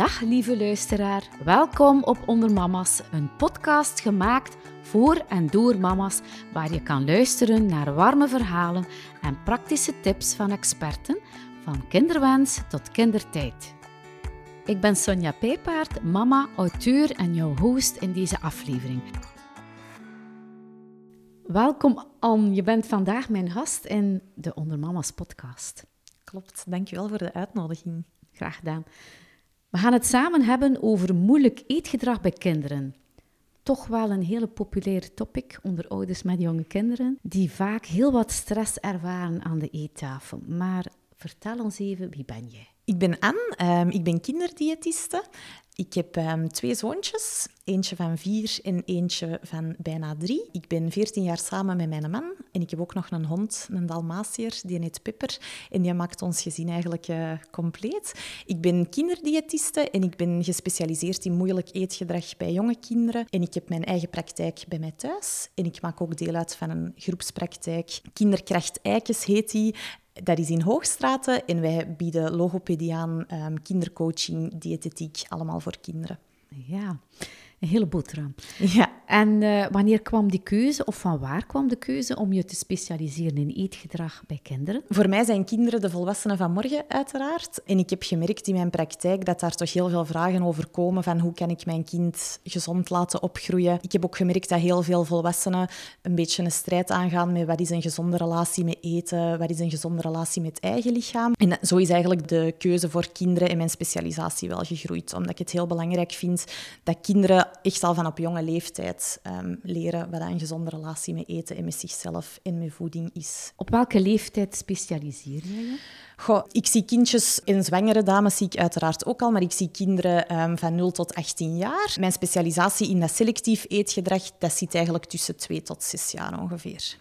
Dag lieve luisteraar, welkom op Onder Mama's, een podcast gemaakt voor en door mama's, waar je kan luisteren naar warme verhalen en praktische tips van experten, van kinderwens tot kindertijd. Ik ben Sonja Pijpaard, mama, auteur en jouw host in deze aflevering. Welkom Anne, je bent vandaag mijn gast in de Onder Mama's podcast. Klopt, dankjewel voor de uitnodiging. Graag gedaan. We gaan het samen hebben over moeilijk eetgedrag bij kinderen. Toch wel een hele populair topic onder ouders met jonge kinderen, die vaak heel wat stress ervaren aan de eettafel. Maar vertel ons even, wie ben jij? Ik ben Anne, um, ik ben kinderdiëtiste ik heb um, twee zoontjes, eentje van vier en eentje van bijna drie. Ik ben veertien jaar samen met mijn man en ik heb ook nog een hond, een Dalmatier, die heet Pepper. En die maakt ons gezin eigenlijk uh, compleet. Ik ben kinderdiëtiste en ik ben gespecialiseerd in moeilijk eetgedrag bij jonge kinderen. En ik heb mijn eigen praktijk bij mij thuis. En ik maak ook deel uit van een groepspraktijk. Kinderkracht Eikes heet die. Dat is in Hoogstraten en wij bieden logopedie aan, um, kindercoaching, diëtetiek, allemaal voor kinderen. Ja, een hele boterham. Ja. En uh, wanneer kwam die keuze, of van waar kwam de keuze om je te specialiseren in eetgedrag bij kinderen? Voor mij zijn kinderen de volwassenen van morgen, uiteraard. En ik heb gemerkt in mijn praktijk dat daar toch heel veel vragen over komen van hoe kan ik mijn kind gezond laten opgroeien. Ik heb ook gemerkt dat heel veel volwassenen een beetje een strijd aangaan met wat is een gezonde relatie met eten, wat is een gezonde relatie met eigen lichaam. En zo is eigenlijk de keuze voor kinderen en mijn specialisatie wel gegroeid, omdat ik het heel belangrijk vind dat kinderen echt al van op jonge leeftijd um, leren wat een gezonde relatie met eten en met zichzelf en met voeding is. Op welke leeftijd specialiseer je je? Goh, ik zie kindjes en zwangere dames zie ik uiteraard ook al, maar ik zie kinderen um, van 0 tot 18 jaar. Mijn specialisatie in dat selectief eetgedrag, dat zit eigenlijk tussen 2 tot 6 jaar ongeveer.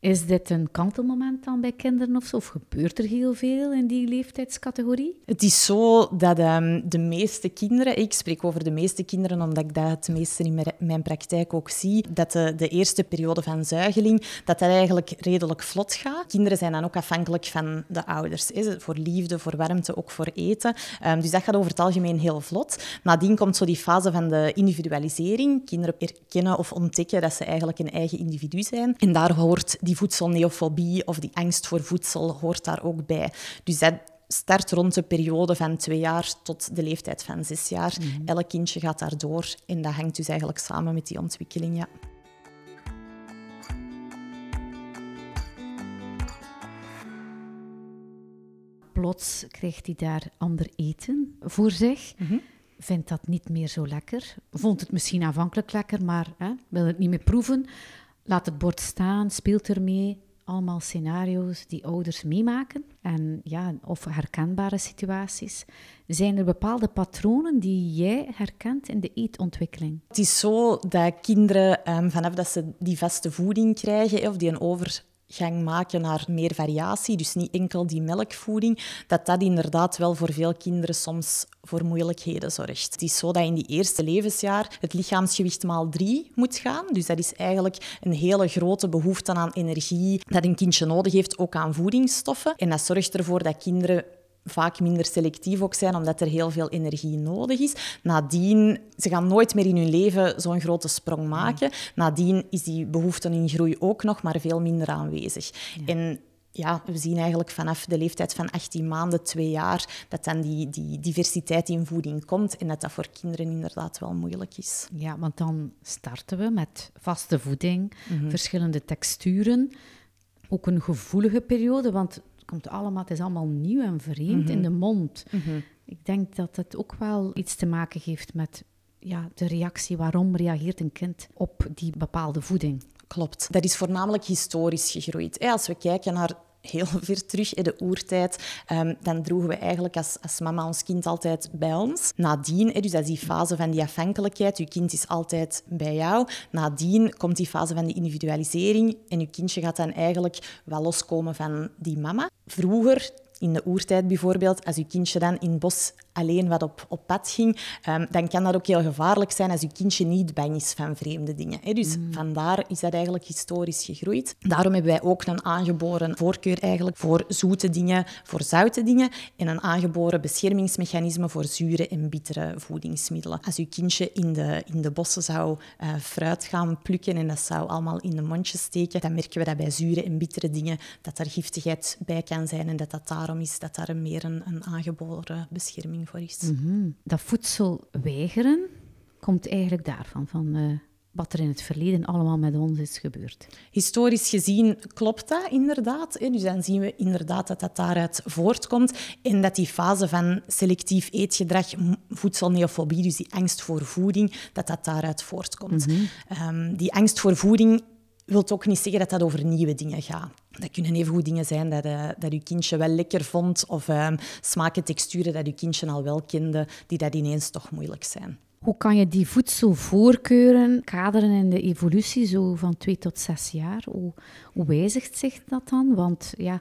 Is dit een kantelmoment dan bij kinderen of zo? Of gebeurt er heel veel in die leeftijdscategorie? Het is zo dat um, de meeste kinderen, ik spreek over de meeste kinderen omdat ik dat het meeste in mijn praktijk ook zie, dat de, eerste periode van zuigeling, dat dat eigenlijk redelijk vlot gaat. Kinderen zijn dan ook afhankelijk van de ouders, hè, voor liefde, voor warmte, ook voor eten. Um, dus dat gaat over het algemeen heel vlot. Nadien komt zo die fase van de individualisering. Kinderen erkennen of ontdekken dat ze eigenlijk een eigen individu zijn. En daar hoort die voedselneofobie of die angst voor voedsel hoort daar ook bij. Dus dat start rond de periode van twee jaar tot de leeftijd van zes jaar. Mm Elk kindje gaat daardoor en dat hangt dus eigenlijk samen met die ontwikkeling. Ja. Plots krijgt hij daar ander eten voor zich. Mm Vindt dat niet meer zo lekker. Vond het misschien aanvankelijk lekker, maar hè, wil het niet meer proeven. Laat het bord staan, speelt ermee. Allemaal scenario's die ouders meemaken. En ja, of herkenbare situaties. Zijn er bepaalde patronen die jij herkent in de eetontwikkeling? Het is zo dat kinderen, um, vanaf dat ze die vaste voeding krijgen, of die een over gang maken naar meer variatie, dus niet enkel die melkvoeding, dat dat inderdaad wel voor veel kinderen soms voor moeilijkheden zorgt. Het is zo dat in die eerste levensjaar het lichaamsgewicht maal drie moet gaan. Dus dat is eigenlijk een hele grote behoefte aan energie dat een kindje nodig heeft, ook aan voedingsstoffen. En dat zorgt ervoor dat kinderen vaak minder selectief ook zijn, omdat er heel veel energie nodig is. Nadien, ze gaan nooit meer in hun leven zo'n grote sprong maken. Nadien is die behoefte in groei ook nog maar veel minder aanwezig. En ja, we zien eigenlijk vanaf de leeftijd van 18 maanden, 2 jaar, dat dan die, die diversiteit in voeding komt en dat dat voor kinderen inderdaad wel moeilijk is. Ja, want dan starten we met vaste voeding, mhm. verschillende texturen, ook een gevoelige periode, want komt allemaal, het is allemaal nieuw en vreemd in mhm. de mond. Mhm. Ik denk dat het ook wel iets te maken heeft met ja, de reactie. Waarom reageert een kind op die bepaalde voeding? Klopt. Dat is voornamelijk historisch gegroeid. Als we kijken naar heel ver terug in de oertijd, um, dan droegen we eigenlijk als, als mama ons kind altijd bij ons. Nadien, dus dat is die fase van die afhankelijkheid, je kind is altijd bij jou. Nadien komt die fase van die individualisering en je kindje gaat dan eigenlijk wel loskomen van die mama. Vroeger in de oertijd bijvoorbeeld, als je kindje dan in het bos alleen wat op, op pad ging, ehm, dan kan dat ook heel gevaarlijk zijn als je kindje niet bang is van vreemde dingen. Hè. Dus mm. vandaar is dat eigenlijk historisch gegroeid. Daarom hebben wij ook een aangeboren voorkeur eigenlijk voor zoete dingen, voor zoute dingen en een aangeboren beschermingsmechanisme voor zure en bittere voedingsmiddelen. Als je kindje in de, in de bossen zou uh, fruit gaan plukken en dat zou allemaal in de mondjes steken, dan merken we dat bij zure en bittere dingen dat er giftigheid bij kan zijn en dat dat daarom is dat daar meer een, een aangeboren bescherming voor is. Mhm. Dat voedsel weigeren komt eigenlijk daarvan, van uh, wat er in het verleden allemaal met ons is gebeurd. Historisch gezien klopt dat inderdaad. Dus dan zien we inderdaad dat dat daaruit voortkomt en dat die fase van selectief eetgedrag, voedselneofobie, dus die angst voor voeding, dat dat daaruit voortkomt. Mhm. Ehm, die angst voor voeding wil ook niet zeggen dat dat over nieuwe dingen gaat. Dat kunnen even goed dingen zijn dat, uh, dat je kindje wel lekker vond, of uh, smaken, texturen dat je kindje al wel kende, die dat ineens toch moeilijk zijn. Hoe kan je die voedselvoorkeuren kaderen in de evolutie, zo van twee tot zes jaar? Hoe, hoe wijzigt zich dat dan? Want ja,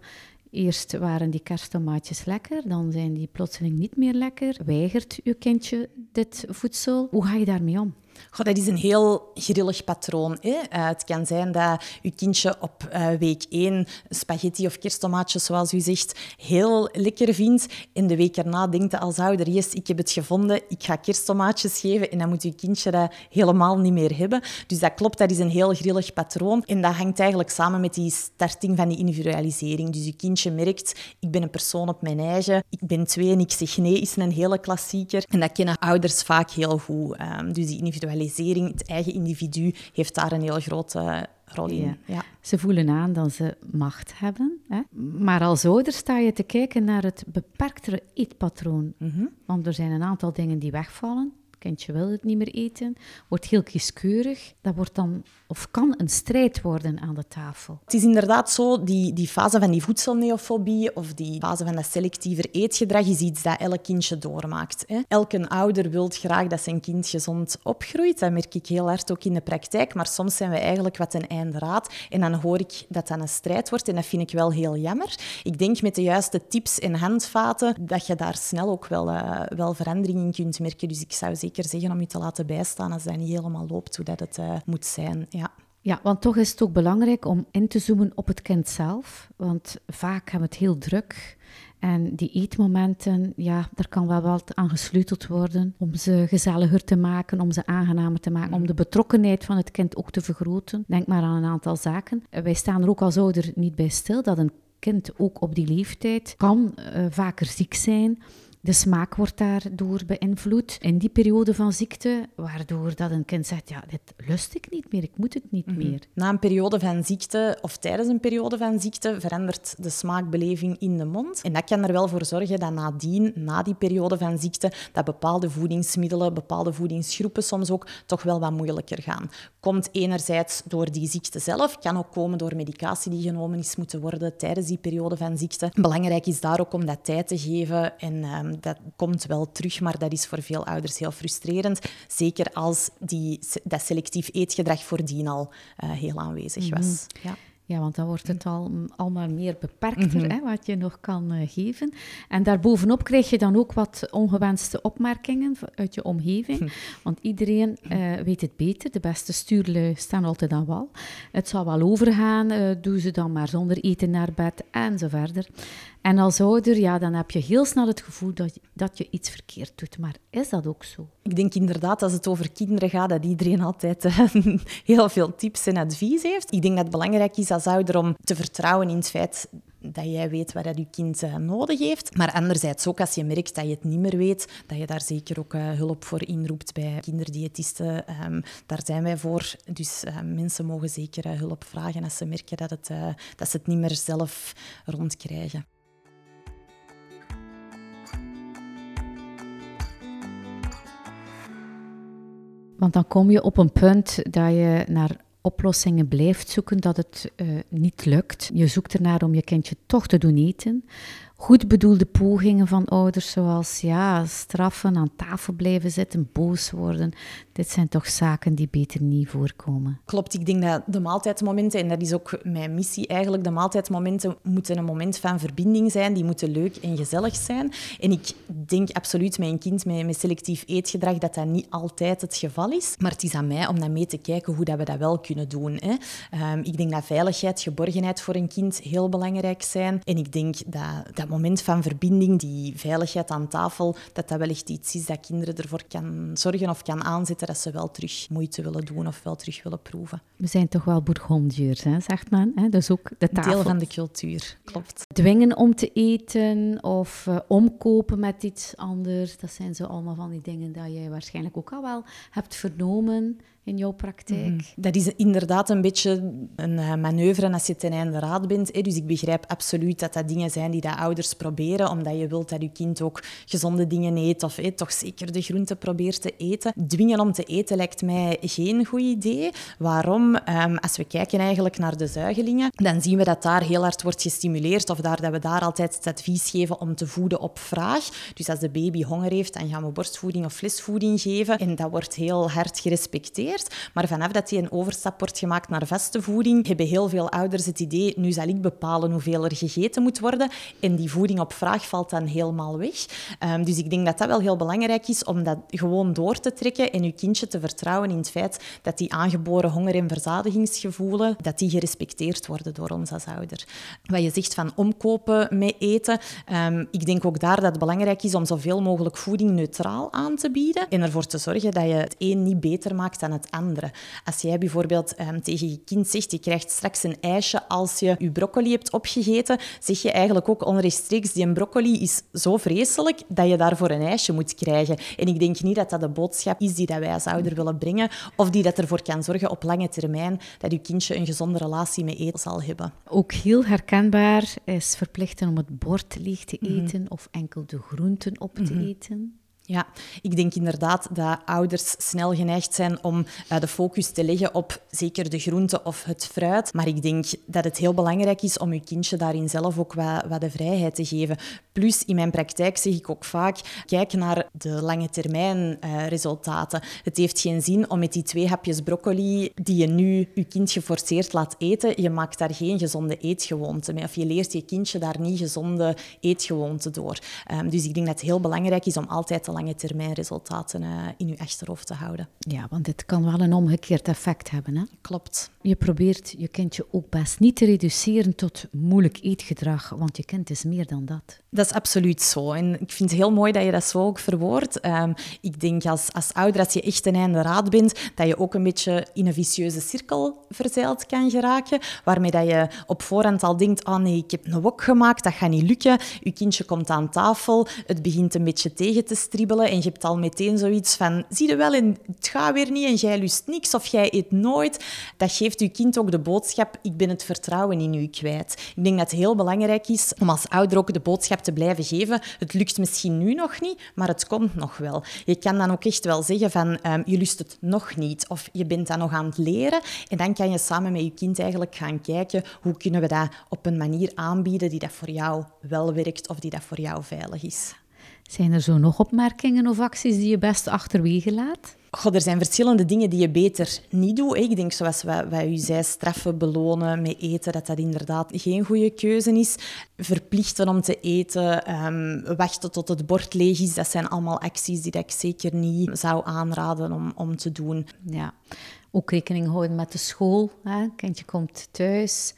Eerst waren die kersttomaatjes lekker, dan zijn die plotseling niet meer lekker. Weigert uw kindje dit voedsel? Hoe ga je daarmee om? Goh, dat is een heel grillig patroon. Hè? Uh, het kan zijn dat je kindje op uh, week 1 spaghetti of kersttomaatjes, zoals u zegt, heel lekker vindt. En de week erna denkt als ouder, yes, ik heb het gevonden, ik ga kersttomaatjes geven. En dan moet je kindje dat helemaal niet meer hebben. Dus dat klopt, dat is een heel grillig patroon. En dat hangt eigenlijk samen met die starting van die individualisering. Dus je kindje merkt, ik ben een persoon op mijn eigen. Ik ben twee en ik zeg nee, is een hele klassieker. En dat kennen ouders vaak heel goed. Um, dus die individualisering individualisering, het eigen individu, heeft daar een heel grote rol in. Ja. Ze voelen aan dat ze macht hebben. Hè? Maar als ouder sta je te kijken naar het beperktere eetpatroon. Mhm. Want er zijn een aantal dingen die wegvallen kindje wil het niet meer eten, wordt heel kieskeurig. Dat wordt dan, of kan een strijd worden aan de tafel. Het is inderdaad zo, die, die fase van die voedselneofobie of die fase van dat selectiever eetgedrag is iets dat elk kindje doormaakt. Hè. Elke ouder wil graag dat zijn kind gezond opgroeit. Dat merk ik heel hard ook in de praktijk. Maar soms zijn we eigenlijk wat een einde raad. En dan hoor ik dat dat een strijd wordt. En dat vind ik wel heel jammer. Ik denk met de juiste tips en handvaten dat je daar snel ook wel, uh, wel verandering in kunt merken. Dus ik zou zeggen, zeggen om je te laten bijstaan als dat niet helemaal loopt hoe dat het uh, moet zijn. Ja. Ja, want toch is het ook belangrijk om in te zoomen op het kind zelf. Want vaak hebben we het heel druk. En die eetmomenten, ja, daar kan wel wat aan gesleuteld worden om ze gezelliger te maken, om ze aangenamer te maken, om de betrokkenheid van het kind ook te vergroten. Denk maar aan een aantal zaken. Wij staan er ook als ouder niet bij stil dat een kind ook op die leeftijd kan uh, vaker ziek zijn de smaak wordt daardoor beïnvloed in die periode van ziekte, waardoor dat een kind zegt, ja, dit lust ik niet meer, ik moet het niet mhm. meer. Na een periode van ziekte of tijdens een periode van ziekte verandert de smaakbeleving in de mond. En dat kan er wel voor zorgen dat nadien, na die periode van ziekte, dat bepaalde voedingsmiddelen, bepaalde voedingsgroepen soms ook toch wel wat moeilijker gaan. Komt enerzijds door die ziekte zelf, kan ook komen door medicatie die genomen is moeten worden tijdens die periode van ziekte. Belangrijk is daar ook om dat tijd te geven en dat komt wel terug, maar dat is voor veel ouders heel frustrerend. Zeker als die, dat selectief eetgedrag voordien al uh, heel aanwezig was. Mhm. Ja. Ja, want dan wordt het al, allemaal meer beperkter, mhm. hè, wat je nog kan uh, geven. En daarbovenop krijg je dan ook wat ongewenste opmerkingen uit je omgeving. Mhm. Want iedereen uh, weet het beter. De beste stuurlui staan altijd aan wal. Het zal wel overgaan, uh, doe ze dan maar zonder eten naar bed en zo verder. En als ouder, ja, dan heb je heel snel het gevoel dat je, dat je iets verkeerd doet. Maar is dat ook zo? Ik denk inderdaad, als het over kinderen gaat, dat iedereen altijd uh, heel veel tips en advies heeft. Ik denk dat het belangrijk is als ouder om te vertrouwen in het feit dat jij weet wat je kind uh, nodig heeft. Maar anderzijds ook als je merkt dat je het niet meer weet, dat je daar zeker ook uh, hulp voor inroept bij kinderdiëtisten. Um, daar zijn wij voor. Dus mensen mogen zeker hulp vragen als ze merken dat, het, dat ze het niet meer zelf rondkrijgen. Want dan kom je op een punt dat je naar oplossingen blijft zoeken, dat het uh, niet lukt. Je zoekt ernaar om je kindje toch te doen eten. Goed bedoelde pogingen van ouders, zoals ja, straffen, aan tafel blijven zitten, boos worden. Dit zijn toch zaken die beter niet voorkomen. Klopt, ik denk dat de maaltijdmomenten, en dat is ook mijn missie eigenlijk, de maaltijdmomenten moeten een moment van verbinding zijn, die moeten leuk en gezellig zijn. En ik denk absoluut met een kind met, selectief eetgedrag dat dat niet altijd het geval is. Maar het is aan mij om dan mee te kijken hoe dat we dat wel kunnen doen. Hè. Ehm, ik denk dat veiligheid, geborgenheid voor een kind heel belangrijk zijn. En ik denk dat dat moment van verbinding, die veiligheid aan tafel, dat dat wel echt iets is dat kinderen ervoor kan zorgen of kan aanzetten dat ze wel terug moeite willen doen of wel terug willen proeven. We zijn toch wel bourgondiërs, hè, zegt men. Hè? Dus ook de tafel. Deel van de cultuur, klopt. Dwingen om te eten of uh, omkopen met iets anders, dat zijn zo allemaal van die dingen dat jij waarschijnlijk ook al wel hebt vernomen in jouw praktijk? Mhm. Dat is inderdaad een beetje een uh, manoeuvre als je ten einde raad bent. Hè. Dus ik begrijp absoluut dat dat dingen zijn die de ouders proberen, omdat je wilt dat je kind ook gezonde dingen eet of toch zeker de groenten probeert te eten. Dwingen om te eten lijkt mij geen goed idee. Waarom? Um, als we kijken eigenlijk naar de zuigelingen, dan zien we dat daar heel hard wordt gestimuleerd of daar, dat we daar altijd het advies geven om te voeden op vraag. Dus als de baby honger heeft, dan gaan we borstvoeding of flesvoeding geven. En dat wordt heel hard gerespecteerd. Maar vanaf dat die een overstap wordt gemaakt naar vaste voeding, hebben heel veel ouders het idee, nu zal ik bepalen hoeveel er gegeten moet worden. En die voeding op vraag valt dan helemaal weg. Um, dus ik denk dat dat wel heel belangrijk is om dat gewoon door te trekken en je kindje te vertrouwen in het feit dat die aangeboren honger- en verzadigingsgevoelen, dat die gerespecteerd worden door ons als ouder. Wat je zegt van omkopen met eten, um, ik denk ook daar dat het belangrijk is om zoveel mogelijk voeding neutraal aan te bieden en ervoor te zorgen dat je het een niet beter maakt dan het andere. Als jij bijvoorbeeld um, tegen je kind zegt, je krijgt straks een ijsje als je je broccoli hebt opgegeten, zeg je eigenlijk ook onrechtstreeks, die broccoli is zo vreselijk dat je daarvoor een ijsje moet krijgen. En ik denk niet dat dat de boodschap is die dat wij als ouder willen brengen, of die dat ervoor kan zorgen op lange termijn dat je kindje een gezonde relatie met eten zal hebben. Ook heel herkenbaar is verplichten om het bord leeg te mhm. eten of enkel de groenten op te mhm. eten. Ja, ik denk inderdaad dat ouders snel geneigd zijn om uh, de focus te leggen op zeker de groente of het fruit. Maar ik denk dat het heel belangrijk is om je kindje daarin zelf ook wat, wat de vrijheid te geven. Plus, in mijn praktijk zeg ik ook vaak, kijk naar de lange termijn uh, resultaten. Het heeft geen zin om met die twee hapjes broccoli die je nu je kind geforceerd laat eten, je maakt daar geen gezonde eetgewoonte mee. Of je leert je kindje daar niet gezonde eetgewoonten door. Um, dus ik denk dat het heel belangrijk is om altijd te lange termijn resultaten uh, in je achterhoofd te houden. Ja, want dit kan wel een omgekeerd effect hebben. Hè? Klopt. Je probeert je kindje ook best niet te reduceren tot moeilijk eetgedrag, want je kind is meer dan dat. Dat is absoluut zo. En ik vind het heel mooi dat je dat zo ook verwoordt. Um, ik denk als, als ouder, als je echt een einde raad bent, dat je ook een beetje in een vicieuze cirkel verzeild kan geraken, waarmee dat je op voorhand al denkt, oh nee, ik heb een wok gemaakt, dat gaat niet lukken. Je kindje komt aan tafel, het begint een beetje tegen te stribbelen en je hebt al meteen zoiets van, zie je wel, en het gaat weer niet en jij lust niks of jij eet nooit. Dat geeft je kind ook de boodschap, ik ben het vertrouwen in u kwijt. Ik denk dat het heel belangrijk is om als ouder ook de boodschap te blijven geven. Het lukt misschien nu nog niet, maar het komt nog wel. Je kan dan ook echt wel zeggen van um, je lust het nog niet of je bent dat nog aan het leren. En dan kan je samen met je kind eigenlijk gaan kijken hoe kunnen we dat op een manier aanbieden die dat voor jou wel werkt of die dat voor jou veilig is. Zijn er zo nog opmerkingen of acties die je best achterwege laat? God, er zijn verschillende dingen die je beter niet doet. Ik denk, zoals wij, u zei, straffen, belonen met eten, dat dat inderdaad geen goede keuze is. Verplichten om te eten, um, wachten tot het bord leeg is, dat zijn allemaal acties die ik zeker niet zou aanraden om, om te doen. Ja, ook rekening houden met de school. Hè? Kindje komt thuis,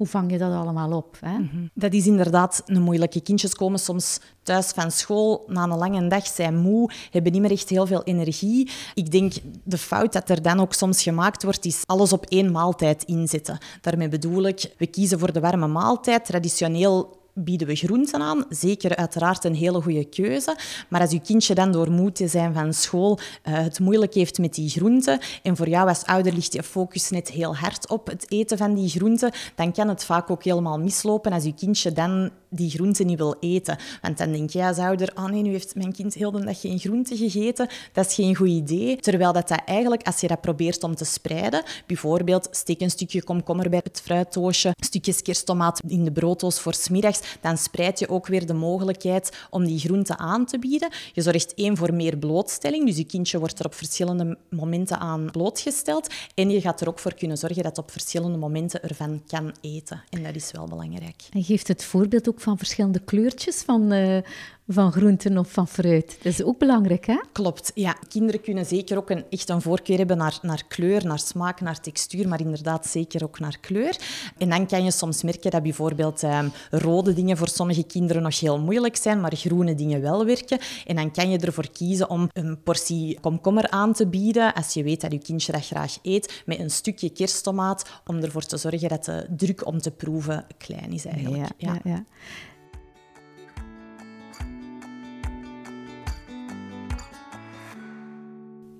hoe vang je dat allemaal op? Hè? Mhm. Dat is inderdaad een moeilijke. Kindjes komen soms thuis van school na een lange dag, zijn moe, hebben niet meer echt heel veel energie. Ik denk, de fout dat er dan ook soms gemaakt wordt, is alles op één maaltijd inzetten. Daarmee bedoel ik, we kiezen voor de warme maaltijd. Traditioneel bieden we groenten aan. Zeker uiteraard een hele goede keuze. Maar als je kindje dan door moe te zijn van school uh, het moeilijk heeft met die groenten en voor jou als ouder ligt je focus net heel hard op het eten van die groenten, dan kan het vaak ook helemaal mislopen als je kindje dan die groente niet wil eten. Want dan denk je als ouder, oh nee, nu heeft mijn kind heel de dag geen groente gegeten. Dat is geen goed idee. Terwijl dat, dat eigenlijk, als je dat probeert om te spreiden, bijvoorbeeld steek een stukje komkommer bij het fruittoosje, stukjes kersttomaat in de brooddoos voor smiddags, dan spreid je ook weer de mogelijkheid om die groente aan te bieden. Je zorgt één voor meer blootstelling, dus je kindje wordt er op verschillende momenten aan blootgesteld. En je gaat er ook voor kunnen zorgen dat op verschillende momenten ervan kan eten. En dat is wel belangrijk. En geeft het voorbeeld ook van verschillende kleurtjes van, uh, van groenten of van fruit. Dat is ook belangrijk, hè? Klopt, ja. Kinderen kunnen zeker ook een, echt een voorkeur hebben naar, naar kleur, naar smaak, naar textuur, maar inderdaad zeker ook naar kleur. En dan kan je soms merken dat bijvoorbeeld eh, rode dingen voor sommige kinderen nog heel moeilijk zijn, maar groene dingen wel werken. En dan kan je ervoor kiezen om een portie komkommer aan te bieden, als je weet dat je kindje dat graag eet, met een stukje kersttomaat, om ervoor te zorgen dat de druk om te proeven klein is eigenlijk. ja. ja. ja.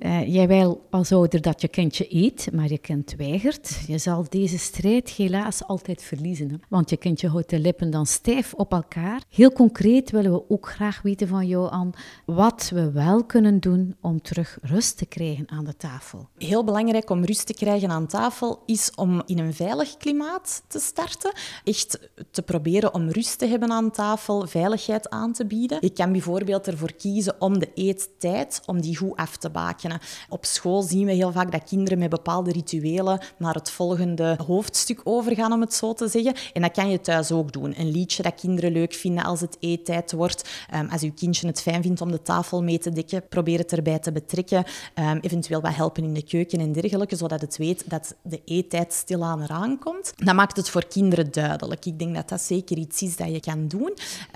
Uh, jij wil als ouder dat je kindje eet, maar je kind weigert. Je zal deze strijd helaas altijd verliezen. Want je kindje houdt de lippen dan stijf op elkaar. Heel concreet willen we ook graag weten van jou, aan wat we wel kunnen doen om terug rust te krijgen aan de tafel. Heel belangrijk om rust te krijgen aan tafel is om in een veilig klimaat te starten. Echt te proberen om rust te hebben aan tafel, veiligheid aan te bieden. Je kan bijvoorbeeld ervoor kiezen om de eettijd om die goed af te baken. Op school zien we heel vaak dat kinderen met bepaalde rituelen naar het volgende hoofdstuk overgaan, om het zo te zeggen. En dat kan je thuis ook doen. Een liedje dat kinderen leuk vinden als het eettijd wordt. Ehm, als uw kindje het fijn vindt om de tafel mee te dekken, probeer het erbij te betrekken. Um, eventueel wat helpen in de keuken en dergelijke, zodat het weet dat de eettijd stilaan eraan komt. Dat maakt het voor kinderen duidelijk. Ik denk dat dat zeker iets is dat je kan doen.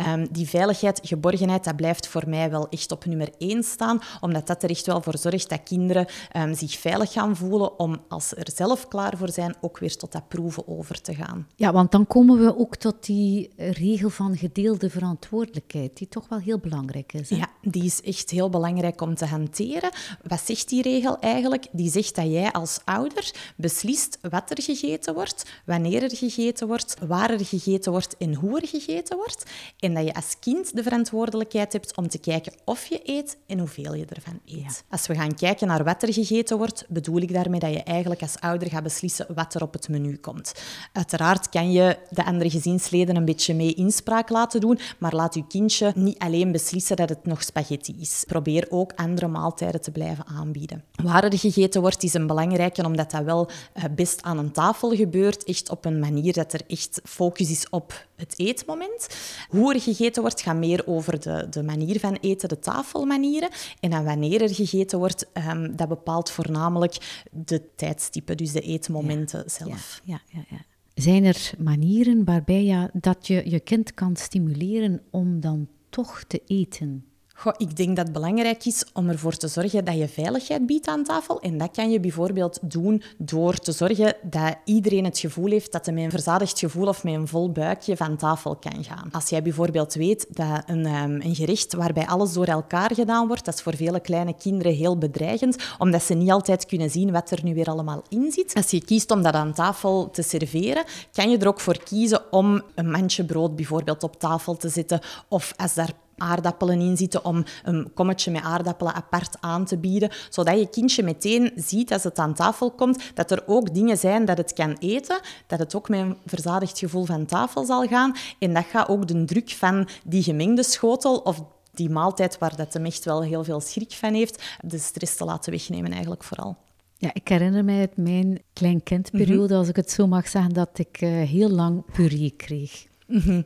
Um, die veiligheid, geborgenheid, dat blijft voor mij wel echt op nummer één staan, omdat dat er echt wel voor zorgt dat kinderen um, zich veilig gaan voelen om, als ze er zelf klaar voor zijn, ook weer tot dat proeven over te gaan. Ja, want dan komen we ook tot die regel van gedeelde verantwoordelijkheid, die toch wel heel belangrijk is. Hè? Ja, die is echt heel belangrijk om te hanteren. Wat zegt die regel eigenlijk? Die zegt dat jij als ouder beslist wat er gegeten wordt, wanneer er gegeten wordt, waar er gegeten wordt en hoe er gegeten wordt. En dat je als kind de verantwoordelijkheid hebt om te kijken of je eet en hoeveel je ervan eet. Als we gaan kijken naar wat er gegeten wordt, bedoel ik daarmee dat je eigenlijk als ouder gaat beslissen wat er op het menu komt. Uiteraard kan je de andere gezinsleden een beetje mee inspraak laten doen, maar laat je kindje niet alleen beslissen dat het nog spaghetti is. Probeer ook andere maaltijden te blijven aanbieden. Waar er gegeten wordt is een belangrijke, omdat dat wel eh, best aan een tafel gebeurt, echt op een manier dat er echt focus is op het eetmoment. Hoe er gegeten wordt gaat meer over de, de manier van eten, de tafelmanieren. En dan wanneer er gegeten wordt, um, dat bepaalt voornamelijk de tijdstippen, dus de eetmomenten zelf. Ja, ja, ja, Zijn er manieren waarbij je, dat je je kind kan stimuleren om dan toch te eten? Goh, ik denk dat het belangrijk is om ervoor te zorgen dat je veiligheid biedt aan tafel. En dat kan je bijvoorbeeld doen door te zorgen dat iedereen het gevoel heeft dat hij met een verzadigd gevoel of met een vol buikje van tafel kan gaan. Als jij bijvoorbeeld weet dat een, um, een gerecht waarbij alles door elkaar gedaan wordt, dat is voor vele kleine kinderen heel bedreigend, omdat ze niet altijd kunnen zien wat er nu weer allemaal in zit. Als je kiest om dat aan tafel te serveren, kan je er ook voor kiezen om een mandje brood bijvoorbeeld op tafel te zetten. Of als daar aardappelen in zitten, om een kommetje met aardappelen apart aan te bieden, zodat je kindje meteen ziet als het aan tafel komt dat er ook dingen zijn dat het kan eten, dat het ook met een verzadigd gevoel van tafel zal gaan. En dat gaat ook de druk van die gemengde schotel of die maaltijd waar dat hem echt wel heel veel schrik van heeft, de stress te laten wegnemen eigenlijk vooral. Ja, ik herinner mij uit mijn kleinkindperiode, mm als ik het zo mag zeggen, dat ik uh, heel lang puree kreeg. Mhm,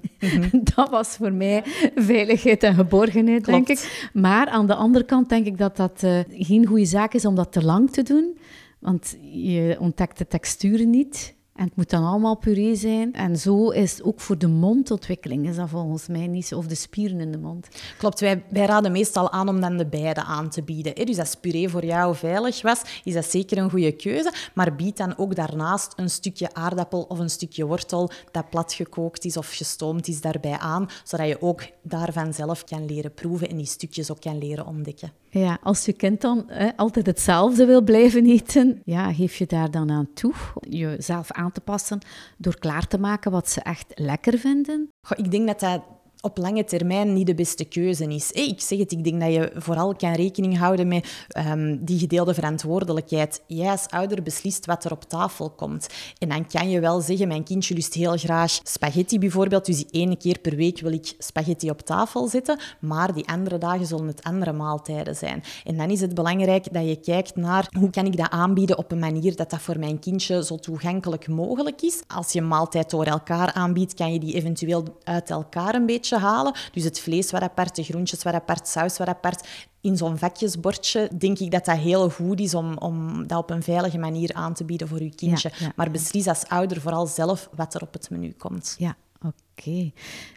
dat was voor mij veiligheid en geborgenheid, denk ik. Maar aan de andere kant denk ik dat dat uh, geen goede zaak is om dat te lang te doen. Want je ontdekt de texturen niet. En het moet dan allemaal puree zijn. En zo is ook voor de mondontwikkeling, is dat volgens mij niet of de spieren in de mond. Klopt, wij, wij raden meestal aan om dan de beide aan te bieden. Dus als puree voor jou veilig was, is dat zeker een goede keuze. Maar bied dan ook daarnaast een stukje aardappel of een stukje wortel dat plat gekookt is of gestoomd is daarbij aan, zodat je ook daarvan zelf kan leren proeven en die stukjes ook kan leren ontdekken. Ja, als je kind dan hè, altijd hetzelfde wil blijven eten, ja, geef je daar dan aan toe jezelf aan te passen door klaar te maken wat ze echt lekker vinden? Goh, ik denk dat dat op lange termijn niet de beste keuze is. ik zeg het, ik denk dat je vooral kan rekening houden met ehm, die gedeelde verantwoordelijkheid. Jij als ouder beslist wat er op tafel komt. En dan kan je wel zeggen, mijn kindje lust heel graag spaghetti bijvoorbeeld, dus die ene keer per week wil ik spaghetti op tafel zetten, maar die andere dagen zullen het andere maaltijden zijn. En dan is het belangrijk dat je kijkt naar hoe kan ik dat aanbieden op een manier dat dat voor mijn kindje zo toegankelijk mogelijk is. Als je een maaltijd door elkaar aanbiedt, kan je die eventueel uit elkaar een beetje halen. Dus het vlees wat apart, de groentjes wat apart, saus wat apart. In zo'n vakjesbordje denk ik dat dat heel goed is om, om dat op een veilige manier aan te bieden voor je kindje. maar beslis als ouder vooral zelf wat er op het menu komt. Ja, Oké.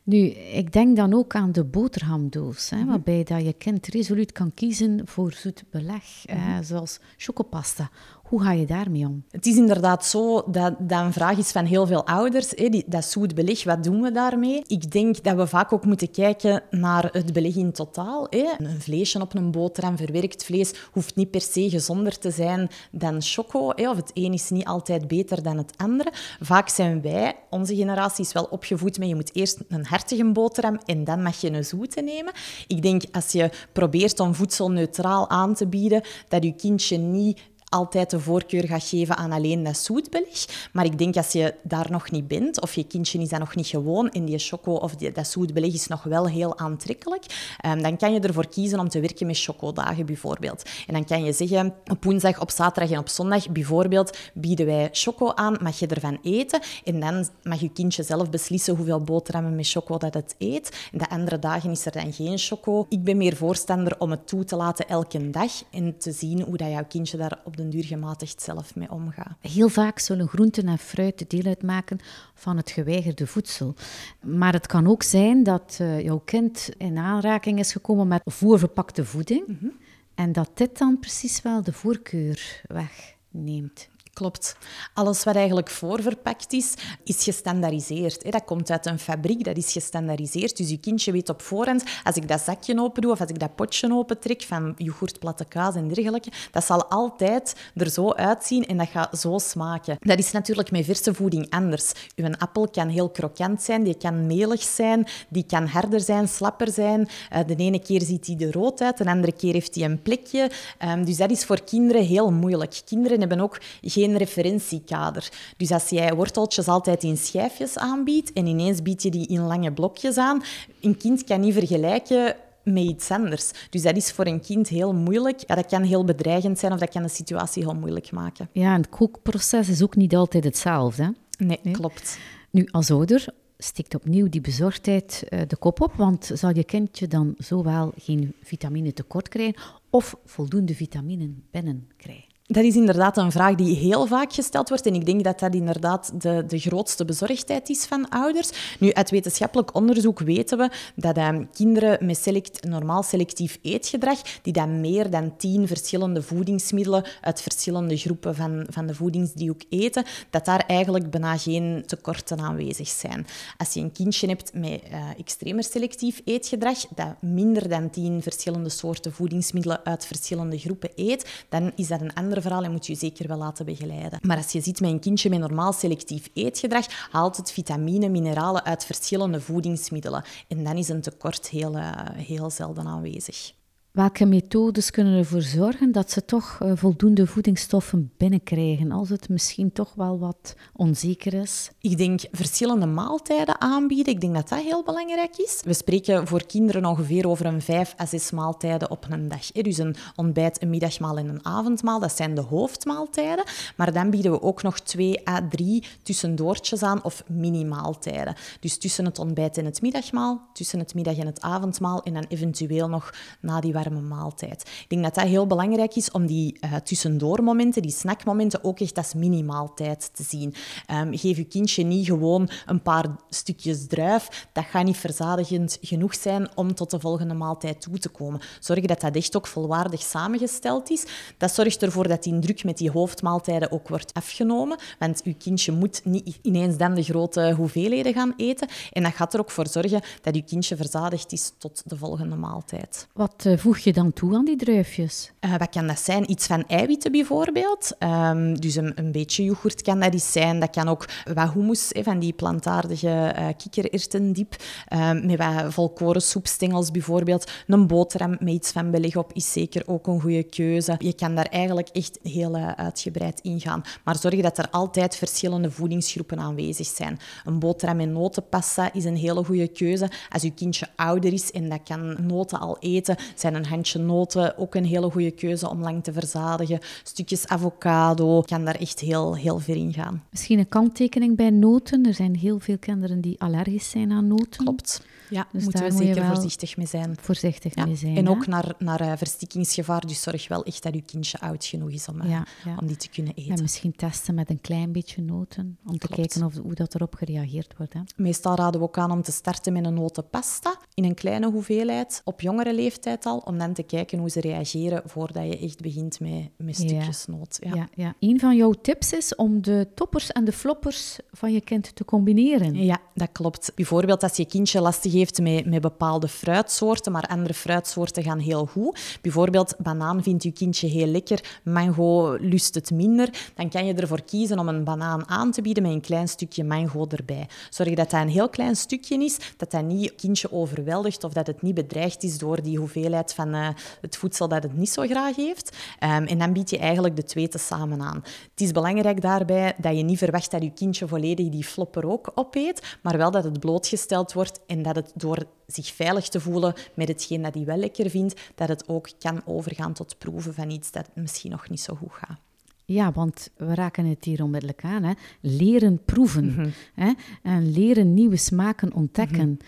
Nu, ik denk dan ook aan de boterhamdoos, hè, mhm. waarbij dat je kind resoluut kan kiezen voor zoet beleg, mhm. zoals chocopasta hoe ga je daarmee om? Het is inderdaad zo dat dat een vraag is van heel veel ouders. Die, dat zoet beleg, wat doen we daarmee? Ik denk dat we vaak ook moeten kijken naar het beleg in totaal. Een vleesje op een boterham, verwerkt vlees, hoeft niet per se gezonder te zijn dan choco. Of het een is niet altijd beter dan het andere. Vaak zijn wij, onze generatie, is wel opgevoed met je moet eerst een hartige boterham en dan mag je een zoete nemen. Ik denk als je probeert om voedsel neutraal aan te bieden, dat je kindje niet altijd de voorkeur gaat geven aan alleen dat zoetbeleg. Maar ik denk als je daar nog niet bent, of je kindje is dat nog niet gewoon, en die choco of die, dat zoetbeleg is nog wel heel aantrekkelijk, um, dan kan je ervoor kiezen om te werken met chocodagen bijvoorbeeld. En dan kan je zeggen, op woensdag, op zaterdag en op zondag bijvoorbeeld bieden wij choco aan, mag je ervan eten. En dan mag je kindje zelf beslissen hoeveel boterhammen met choco dat het eet. De andere dagen is er dan geen choco. Ik ben meer voorstander om het toe te laten elke dag en te zien hoe dat jouw kindje daar op de den duur gematigd zelf mee omgaan. Heel vaak zullen groenten en fruit deel uitmaken van het geweigerde voedsel. Maar het kan ook zijn dat uh, jouw kind in aanraking is gekomen met voorverpakte voeding. Mhm. En dat dit dan precies wel de voorkeur wegneemt. Klopt. Alles wat eigenlijk voorverpakt is, is gestandaardiseerd. Dat komt uit een fabriek, dat is gestandaardiseerd. Dus je kindje weet op voorhand, als ik dat zakje open doe of als ik dat potje opentrek van yoghurt, platte kaas en dergelijke, dat zal altijd er zo uitzien en dat gaat zo smaken. Dat is natuurlijk met verse voeding anders. Uw appel kan heel krokant zijn, die kan melig zijn, die kan harder zijn, slapper zijn. Eh, de ene keer ziet hij er rood uit, de andere keer heeft hij een plekje. Ehm, dus dat is voor kinderen heel moeilijk. Kinderen hebben ook geen referentiekader. Dus als jij worteltjes altijd in schijfjes aanbiedt en ineens bied je die in lange blokjes aan, een kind kan niet vergelijken met iets anders. Dus dat is voor een kind heel moeilijk. Ja, dat kan heel bedreigend zijn of dat kan de situatie heel moeilijk maken. Ja, en het kookproces is ook niet altijd hetzelfde. Nee, nee, klopt. Nu, als ouder stikt opnieuw die bezorgdheid uh, de kop op, want zal je kindje dan zowel geen vitamine tekort krijgen of voldoende vitamine binnenkrijgen? Dat is inderdaad een vraag die heel vaak gesteld wordt. En ik denk dat dat inderdaad de, de grootste bezorgdheid is van ouders. Nu, uit wetenschappelijk onderzoek weten we dat um, kinderen met select, normaal selectief eetgedrag, die dan meer dan tien verschillende voedingsmiddelen uit verschillende groepen van, van de voedingsdriehoek eten, dat daar eigenlijk bijna geen tekorten aanwezig zijn. Als je een kindje hebt met uh, extremer selectief eetgedrag, dat minder dan tien verschillende soorten voedingsmiddelen uit verschillende groepen eet, dan is dat een andere verhaal en moet je zeker wel laten begeleiden. Maar als je ziet met een kindje met normaal selectief eetgedrag, haalt het vitamine, mineralen uit verschillende voedingsmiddelen. En dan is een tekort heel, uh, heel zelden aanwezig. Welke methodes kunnen ervoor zorgen dat ze toch uh, voldoende voedingsstoffen binnenkrijgen, als het misschien toch wel wat onzeker is? Ik denk verschillende maaltijden aanbieden. Ik denk dat dat heel belangrijk is. We spreken voor kinderen ongeveer over een vijf à zes maaltijden op een dag. Dus een ontbijt, een middagmaal en een avondmaal, dat zijn de hoofdmaaltijden. Maar dan bieden we ook nog twee à drie tussendoortjes aan of mini-maaltijden. Dus tussen het ontbijt en het middagmaal, tussen het middag en het avondmaal en dan eventueel nog na die maaltijd. Ik denk dat dat heel belangrijk is om die uh, tussendoormomenten, die snackmomenten, ook echt als mini-maaltijd te zien. Um, geef je kindje niet gewoon een paar stukjes druif. Dat gaat niet verzadigend genoeg zijn om tot de volgende maaltijd toe te komen. Zorg dat dat echt ook volwaardig samengesteld is. Dat zorgt ervoor dat die druk met die hoofdmaaltijden ook wordt afgenomen. Want je kindje moet niet ineens dan de grote hoeveelheden gaan eten. En dat gaat er ook voor zorgen dat je kindje verzadigd is tot de volgende maaltijd. Wat uh, voeg je dan toe aan die druifjes? Uh, wat kan dat zijn? Iets van eiwitten bijvoorbeeld. Um, dus een, een, beetje yoghurt kan dat iets zijn. Dat kan ook wat hummus, van die plantaardige uh, kikkererwtendiep. Um, met wat volkorensoepstengels bijvoorbeeld. Een boterham met iets van beleg op is zeker ook een goede keuze. Je kan daar eigenlijk echt heel uh, uitgebreid ingaan. Maar zorg dat er altijd verschillende voedingsgroepen aanwezig zijn. Een boterham met notenpasta is een hele goede keuze. Als je kindje ouder is en dat kan noten al eten, zijn een handje noten ook een hele goede keuze om lang te verzadigen. Stukjes avocado kan daar echt heel, heel ver in gaan. Misschien een kanttekening bij noten. Er zijn heel veel kinderen die allergisch zijn aan noten. Klopt. Ja, dus moeten we zeker voorzichtig mee zijn. Voorzichtig mee zijn. En ook naar, naar uh, verstikkingsgevaar. Dus zorg wel echt dat je kindje oud genoeg is om, uh, om die te kunnen eten. En misschien testen met een klein beetje noten. Om te kijken of, hoe dat erop gereageerd wordt. Hè. Meestal raden we ook aan om te starten met een notenpasta. In een kleine hoeveelheid. Op jongere leeftijd al. Om dan te kijken hoe ze reageren voordat je echt begint met, met stukjes noot. Ja. Ja, Een van jouw tips is om de toppers en de floppers van je kind te combineren. Ja, dat klopt. Bijvoorbeeld als je kindje lastig heeft met, met bepaalde fruitsoorten, maar andere fruitsoorten gaan heel goed. Bijvoorbeeld banaan vindt je kindje heel lekker, mango lust het minder. Dan kan je ervoor kiezen om een banaan aan te bieden met een klein stukje mango erbij. Zorg dat dat een heel klein stukje is, dat dat niet kindje overweldigt of dat het niet bedreigd is door die hoeveelheid van uh, het voedsel dat het niet zo graag heeft. Um, en dan bied je eigenlijk de twee te samen aan. Het is belangrijk daarbij dat je niet verwacht dat je kindje volledig die flopper ook opeet, maar wel dat het blootgesteld wordt en dat het door zich veilig te voelen met hetgeen dat hij wel lekker vindt, dat het ook kan overgaan tot proeven van iets dat misschien nog niet zo goed gaat. Ja, want we raken het hier onmiddellijk aan. Hè? Leren proeven. Mhm. hè? En leren nieuwe smaken ontdekken. Mhm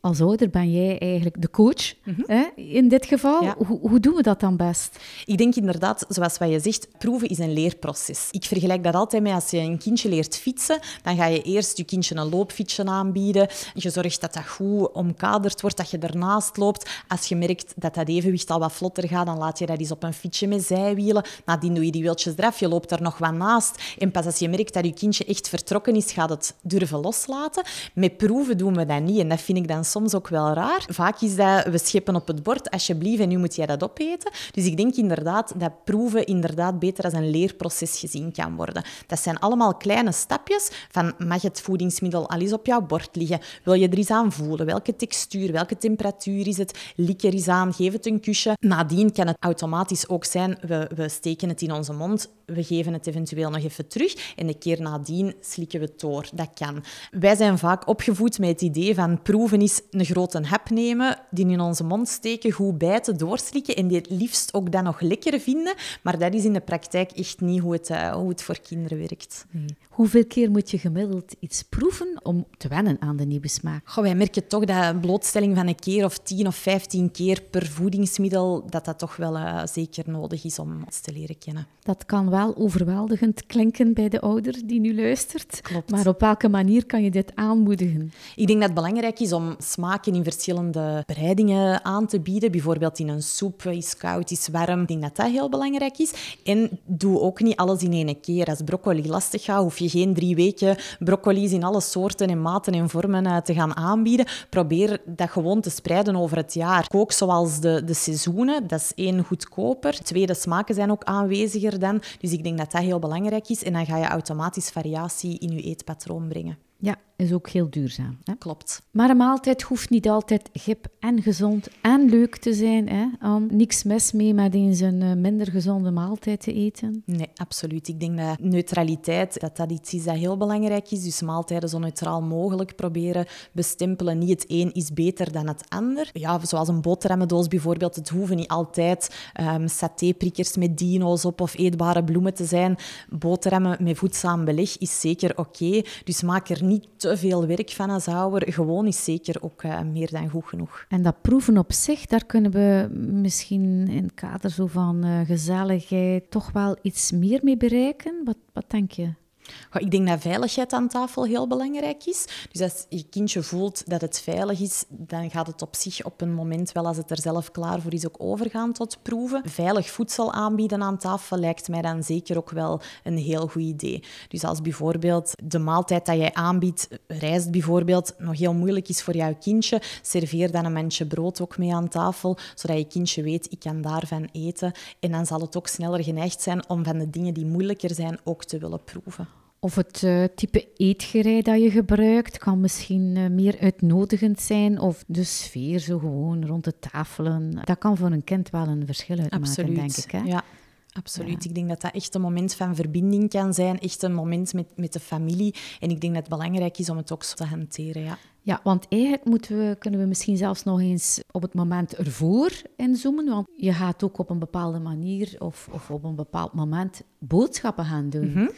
als ouder ben jij eigenlijk de coach mhm. hè, in dit geval. Hoe, hoe, doen we dat dan best? Ik denk inderdaad, zoals wat je zegt, proeven is een leerproces. Ik vergelijk dat altijd met als je een kindje leert fietsen, dan ga je eerst je kindje een loopfietsje aanbieden. Je zorgt dat dat goed omkaderd wordt, dat je ernaast loopt. Als je merkt dat dat evenwicht al wat vlotter gaat, dan laat je dat eens op een fietsje met zijwielen. Nadien doe je die wieltjes eraf, je loopt er nog wat naast. En pas als je merkt dat je kindje echt vertrokken is, gaat het durven loslaten. Met proeven doen we dat niet en dat vind ik dan soms ook wel raar. Vaak is dat, we scheppen op het bord, alsjeblieft, en nu moet jij dat opeten. Dus ik denk inderdaad dat proeven inderdaad beter als een leerproces gezien kan worden. Dat zijn allemaal kleine stapjes van, mag het voedingsmiddel al eens op jouw bord liggen? Wil je er eens aan voelen? Welke textuur, welke temperatuur is het? Lik er eens aan, geef het een kusje. Nadien kan het automatisch ook zijn, we, we steken het in onze mond, we geven het eventueel nog even terug en de keer nadien slikken we het door. Dat kan. Wij zijn vaak opgevoed met het idee van proeven is een grote hap nemen, die in onze mond steken, goed bijten, doorslikken en die het liefst ook dan nog lekker vinden. Maar dat is in de praktijk echt niet hoe het, uh, hoe het voor kinderen werkt. Hoeveel keer moet je gemiddeld iets proeven om te wennen aan de nieuwe smaak? Goh, wij merken toch dat een blootstelling van een keer of tien of vijftien keer per voedingsmiddel, dat dat toch wel uh, zeker nodig is om ons te leren kennen. Dat kan wel overweldigend klinken bij de ouder die nu luistert. Klopt. Maar op welke manier kan je dit aanmoedigen? Ik denk dat het belangrijk is om smaken in verschillende bereidingen aan te bieden. Bijvoorbeeld in een soep, is koud, is warm. Ik denk dat dat heel belangrijk is. En doe ook niet alles in één keer. Als broccoli lastig gaat, hoef je geen drie weken broccoli's in alle soorten en maten en vormen eh, te gaan aanbieden. Probeer dat gewoon te spreiden over het jaar. Kook zoals de, de seizoenen. Dat is één goedkoper. Twee, de smaken zijn ook aanweziger dan. Dus ik denk dat dat heel belangrijk is. En dan ga je automatisch variatie in je eetpatroon brengen. Ja, is ook heel duurzaam. Hè? Klopt. Maar een maaltijd hoeft niet altijd hip en gezond en leuk te zijn. Hè? Um, niks mis mee met eens een uh, minder gezonde maaltijd te eten. Nee, absoluut. Ik denk dat neutraliteit dat dat iets is dat heel belangrijk is. Dus maaltijden zo neutraal mogelijk proberen bestempelen. Niet het een is beter dan het ander. Ja, zoals een boterhammendoos bijvoorbeeld. Het hoeven niet altijd um, satéprikkers met dino's op of eetbare bloemen te zijn. Boterhammen met voedzaam beleg is zeker oké. Dus maak er niet te veel werk van als ouder. Gewoon is zeker ook uh, meer dan goed genoeg. En dat proeven op zich, daar kunnen we misschien in het kader zo van uh, gezelligheid toch wel iets meer mee bereiken? Wat, wat denk je? Ik denk dat veiligheid aan tafel heel belangrijk is. Dus als je kindje voelt dat het veilig is, dan gaat het op zich op een moment wel, als het er zelf klaar voor is, ook overgaan tot proeven. Veilig voedsel aanbieden aan tafel lijkt mij dan zeker ook wel een heel goed idee. Dus als bijvoorbeeld de maaltijd dat jij aanbiedt, rijst bijvoorbeeld, nog heel moeilijk is voor jouw kindje, serveer dan een mandje brood ook mee aan tafel, zodat je kindje weet, ik kan daarvan eten. En dan zal het ook sneller geneigd zijn om van de dingen die moeilijker zijn ook te willen proeven. Of het uh, type eetgerei dat je gebruikt kan misschien uh, meer uitnodigend zijn. Of de sfeer zo gewoon rond de tafelen. Dat kan voor een kind wel een verschil uitmaken, denk ik. Hè? Ja, absoluut. Ik denk dat dat echt een moment van verbinding kan zijn. Echt een moment met, met de familie. En ik denk dat het belangrijk is om het ook zo te hanteren, ja. Ja, want eigenlijk moeten we, kunnen we misschien zelfs nog eens op het moment ervoor inzoomen. Want je gaat ook op een bepaalde manier of, of op een bepaald moment boodschappen gaan doen. Mm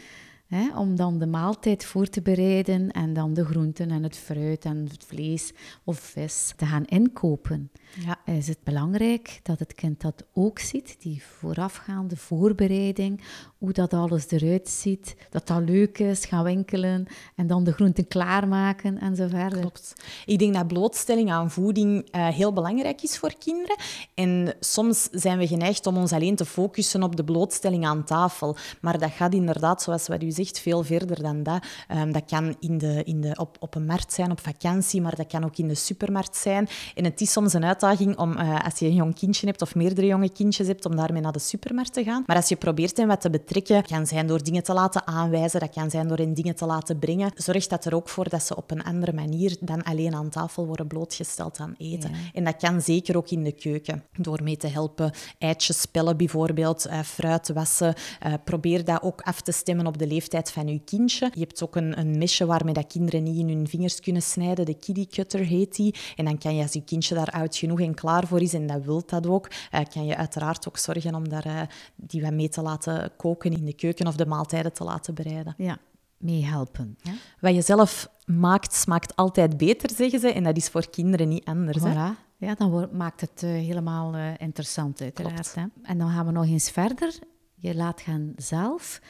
Om dan de maaltijd voor te bereiden en dan de groenten en het fruit en het vlees of vis te gaan inkopen. Ja. Is het belangrijk dat het kind dat ook ziet, die voorafgaande voorbereiding, hoe dat alles eruit ziet, dat dat leuk is, gaan winkelen en dan de groenten klaarmaken en zo verder. Klopt. Ik denk dat blootstelling aan voeding uh, heel belangrijk is voor kinderen. En soms zijn we geneigd om ons alleen te focussen op de blootstelling aan tafel. Maar dat gaat inderdaad, zoals wat u zegt, veel verder dan dat. Um, dat kan in de, in de, op, op een markt zijn, op vakantie, maar dat kan ook in de supermarkt zijn. En het is soms een uitdaging om, uh, als je een jong kindje hebt of meerdere jonge kindjes hebt, om daarmee naar de supermarkt te gaan. Maar als je probeert hen wat te betrekken, kan zijn door dingen te laten aanwijzen, dat kan zijn door hen dingen te laten brengen. Zorg dat er ook voor dat ze op een andere manier dan alleen aan tafel worden blootgesteld aan eten. En dat kan zeker ook in de keuken, door mee te helpen. Eitjes spellen bijvoorbeeld, uh, fruit wassen. Uh, probeer dat ook af te stemmen op de leeftijd van je kindje. Je hebt ook een, een mesje waarmee dat kinderen niet in hun vingers kunnen snijden. De kiddie cutter heet die. En dan kan je, als je kindje daar oud genoeg en klaar voor is, en dat wilt dat ook, uh, kan je uiteraard ook zorgen om daar, die wat mee te laten koken in de keuken of de maaltijden te laten bereiden. Ja, meehelpen. Ja? Wat je zelf maakt, smaakt altijd beter, zeggen ze. En dat is voor kinderen niet anders. Voilà. Ja, dan maakt het uh, helemaal uh, interessant, uiteraard. Hè? En dan gaan we nog eens verder. Je laat gaan zelf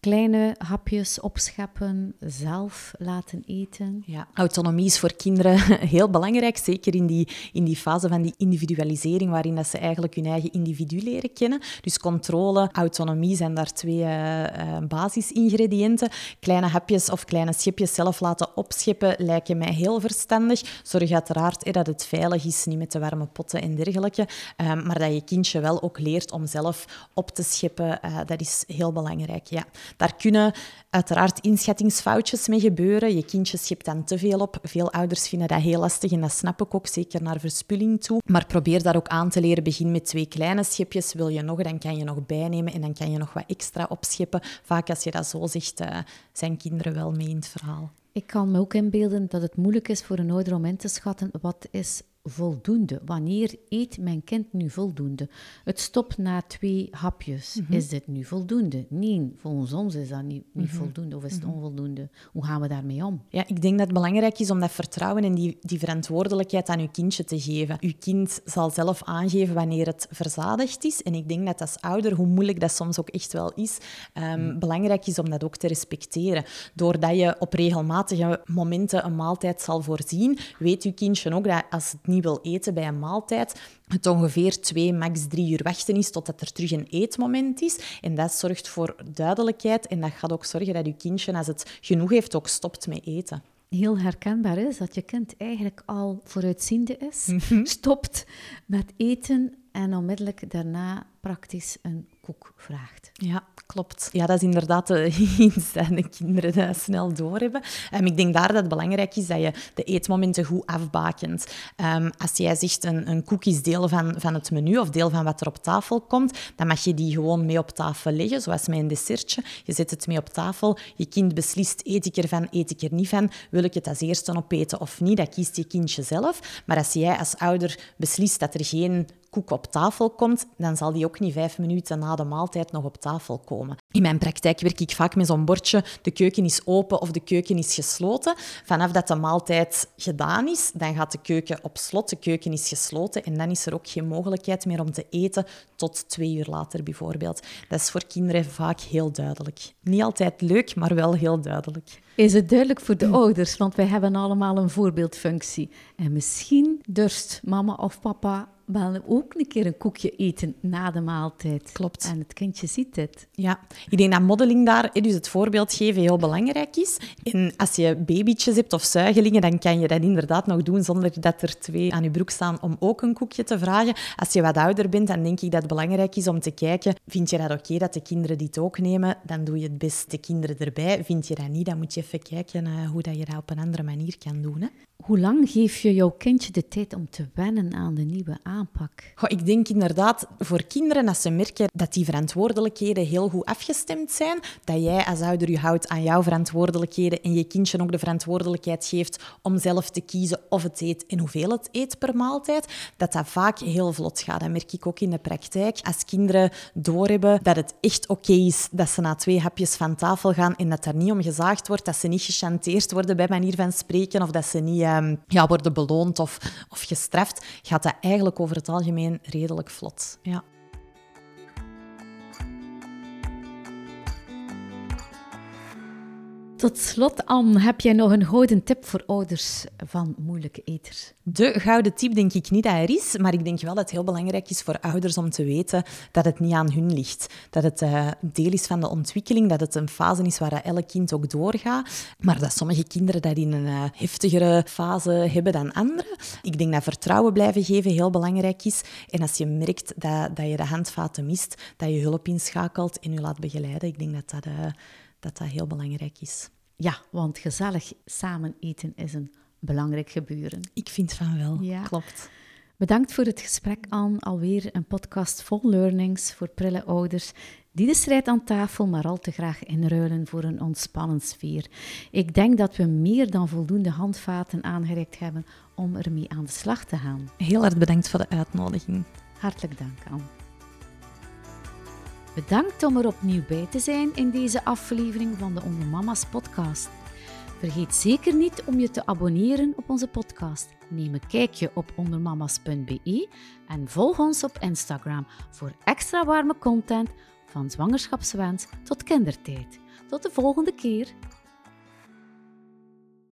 kleine hapjes opscheppen, zelf laten eten. Ja, autonomie is voor kinderen heel belangrijk, zeker in die, in die fase van die individualisering, waarin dat ze eigenlijk hun eigen individu leren kennen. Dus controle, autonomie zijn daar twee uh, basisingrediënten. Kleine hapjes of kleine schepjes zelf laten opscheppen lijken mij heel verstandig. Zorg uiteraard dat het veilig is, niet met de warme potten en dergelijke, ehm, maar dat je kindje wel ook leert om zelf op te scheppen, uh, dat is heel belangrijk. Ja. Daar kunnen uiteraard inschattingsfoutjes mee gebeuren. Je kindje schept dan te veel op. Veel ouders vinden dat heel lastig en dat snap ik ook, zeker naar verspilling toe. Maar probeer dat ook aan te leren. Begin met twee kleine schepjes. Wil je nog, dan kan je nog bijnemen en dan kan je nog wat extra opscheppen. Vaak als je dat zo zegt, uh, zijn kinderen wel mee in het verhaal. Ik kan me ook inbeelden dat het moeilijk is voor een ouder om in te schatten wat is voldoende? Wanneer eet mijn kind nu voldoende? Het stopt na twee hapjes. Mhm. Is dit nu voldoende? Nee, volgens ons is dat niet, niet mhm. voldoende of is het mhm. onvoldoende. Hoe gaan we daarmee om? Ja, ik denk dat het belangrijk is om dat vertrouwen en die, die verantwoordelijkheid aan uw kindje te geven. Uw kind zal zelf aangeven wanneer het verzadigd is. En ik denk dat als ouder, hoe moeilijk dat soms ook echt wel is, um, belangrijk is om dat ook te respecteren. Doordat je op regelmatige momenten een maaltijd zal voorzien, weet uw kindje ook dat als het niet wil eten bij een maaltijd, het ongeveer twee, max drie uur wachten is totdat er terug een eetmoment is. En dat zorgt voor duidelijkheid en dat gaat ook zorgen dat je kindje, als het genoeg heeft, ook stopt met eten heel herkenbaar is dat je kind eigenlijk al vooruitziende is, mhm. stopt met eten en onmiddellijk daarna praktisch een koek vraagt. Ja, klopt. Ja, dat is inderdaad iets dat de kinderen dat snel doorhebben. Um, ik denk daar dat het belangrijk is dat je de eetmomenten goed afbakent. Um, als jij zegt een, een koek is deel van, van het menu of deel van wat er op tafel komt, dan mag je die gewoon mee op tafel leggen, zoals een dessertje. Je zet het mee op tafel. Je kind beslist, eet ik ervan, eet ik er niet van? Wil ik het als eerste opeten of niet? Dat kiest je kindje zelf. Maar als jij als ouder beslist dat er geen koek op tafel komt, dan zal die ook niet vijf minuten na de maaltijd nog op tafel komen. In mijn praktijk werk ik vaak met zo'n bordje, de keuken is open of de keuken is gesloten. Vanaf dat de maaltijd gedaan is, dan gaat de keuken op slot, de keuken is gesloten en dan is er ook geen mogelijkheid meer om te eten tot twee uur later bijvoorbeeld. Dat is voor kinderen vaak heel duidelijk. Niet altijd leuk, maar wel heel duidelijk. Is het duidelijk voor de ouders, want wij hebben allemaal een voorbeeldfunctie. En misschien durst mama of papa wel ook een keer een koekje eten na de maaltijd. Klopt. En het kindje ziet het. Ja, ik denk dat modeling daar, dus het voorbeeld geven, heel belangrijk is. En als je babytjes hebt of zuigelingen, dan kan je dat inderdaad nog doen zonder dat er twee aan je broek staan om ook een koekje te vragen. Als je wat ouder bent, dan denk ik dat het belangrijk is om te kijken, vind je dat oké dat de kinderen dit ook nemen? Dan doe je het best de kinderen erbij. Vind je dat niet, dan moet je even kijken uh, hoe dat je dat op een andere manier kan doen. Hè? Hoe lang geef je jouw kindje de tijd om te wennen aan de nieuwe aanpak? Goh, ik denk inderdaad voor kinderen, als ze merken dat die verantwoordelijkheden heel goed afgestemd zijn, dat jij als ouder je houdt aan jouw verantwoordelijkheden en je kindje ook de verantwoordelijkheid geeft om zelf te kiezen of het eet en hoeveel het eet per maaltijd, dat dat vaak heel vlot gaat. Dat merk ik ook in de praktijk. Als kinderen doorhebben dat het echt oké is dat ze na twee hapjes van tafel gaan en dat daar niet om gezaagd wordt, dat ze niet gechanteerd worden bij manier van spreken of dat ze niet Ehm, ja, worden beloond of, of gestraft, gaat dat eigenlijk over het algemeen redelijk vlot. Ja. Tot slot, Anne, heb jij nog een gouden tip voor ouders van moeilijke eters? De gouden tip denk ik niet dat er is, maar ik denk wel dat het heel belangrijk is voor ouders om te weten dat het niet aan hun ligt. Dat het uh, deel is van de ontwikkeling, dat het een fase is waar elk kind ook doorgaat, maar dat sommige kinderen dat in een uh, heftigere fase hebben dan anderen. Ik denk dat vertrouwen blijven geven heel belangrijk is. En als je merkt dat, dat je de handvaten mist, dat je hulp inschakelt en je laat begeleiden. Ik denk dat dat... Dat dat heel belangrijk is. Ja, want gezellig samen eten is een belangrijk gebeuren. Ik vind van wel, ja. klopt. Bedankt voor het gesprek, aan Alweer een podcast vol learnings voor prille ouders die de strijd aan tafel maar al te graag inruilen voor een ontspannen sfeer. Ik denk dat we meer dan voldoende handvaten aangereikt hebben om ermee aan de slag te gaan. Heel erg bedankt voor de uitnodiging. Hartelijk dank, Anne. Bedankt om er opnieuw bij te zijn in deze aflevering van de Ondermama's podcast. Vergeet zeker niet om je te abonneren op onze podcast. Neem een kijkje op ondermamas.be en volg ons op Instagram voor extra warme content van zwangerschapswens tot kindertijd. Tot de volgende keer.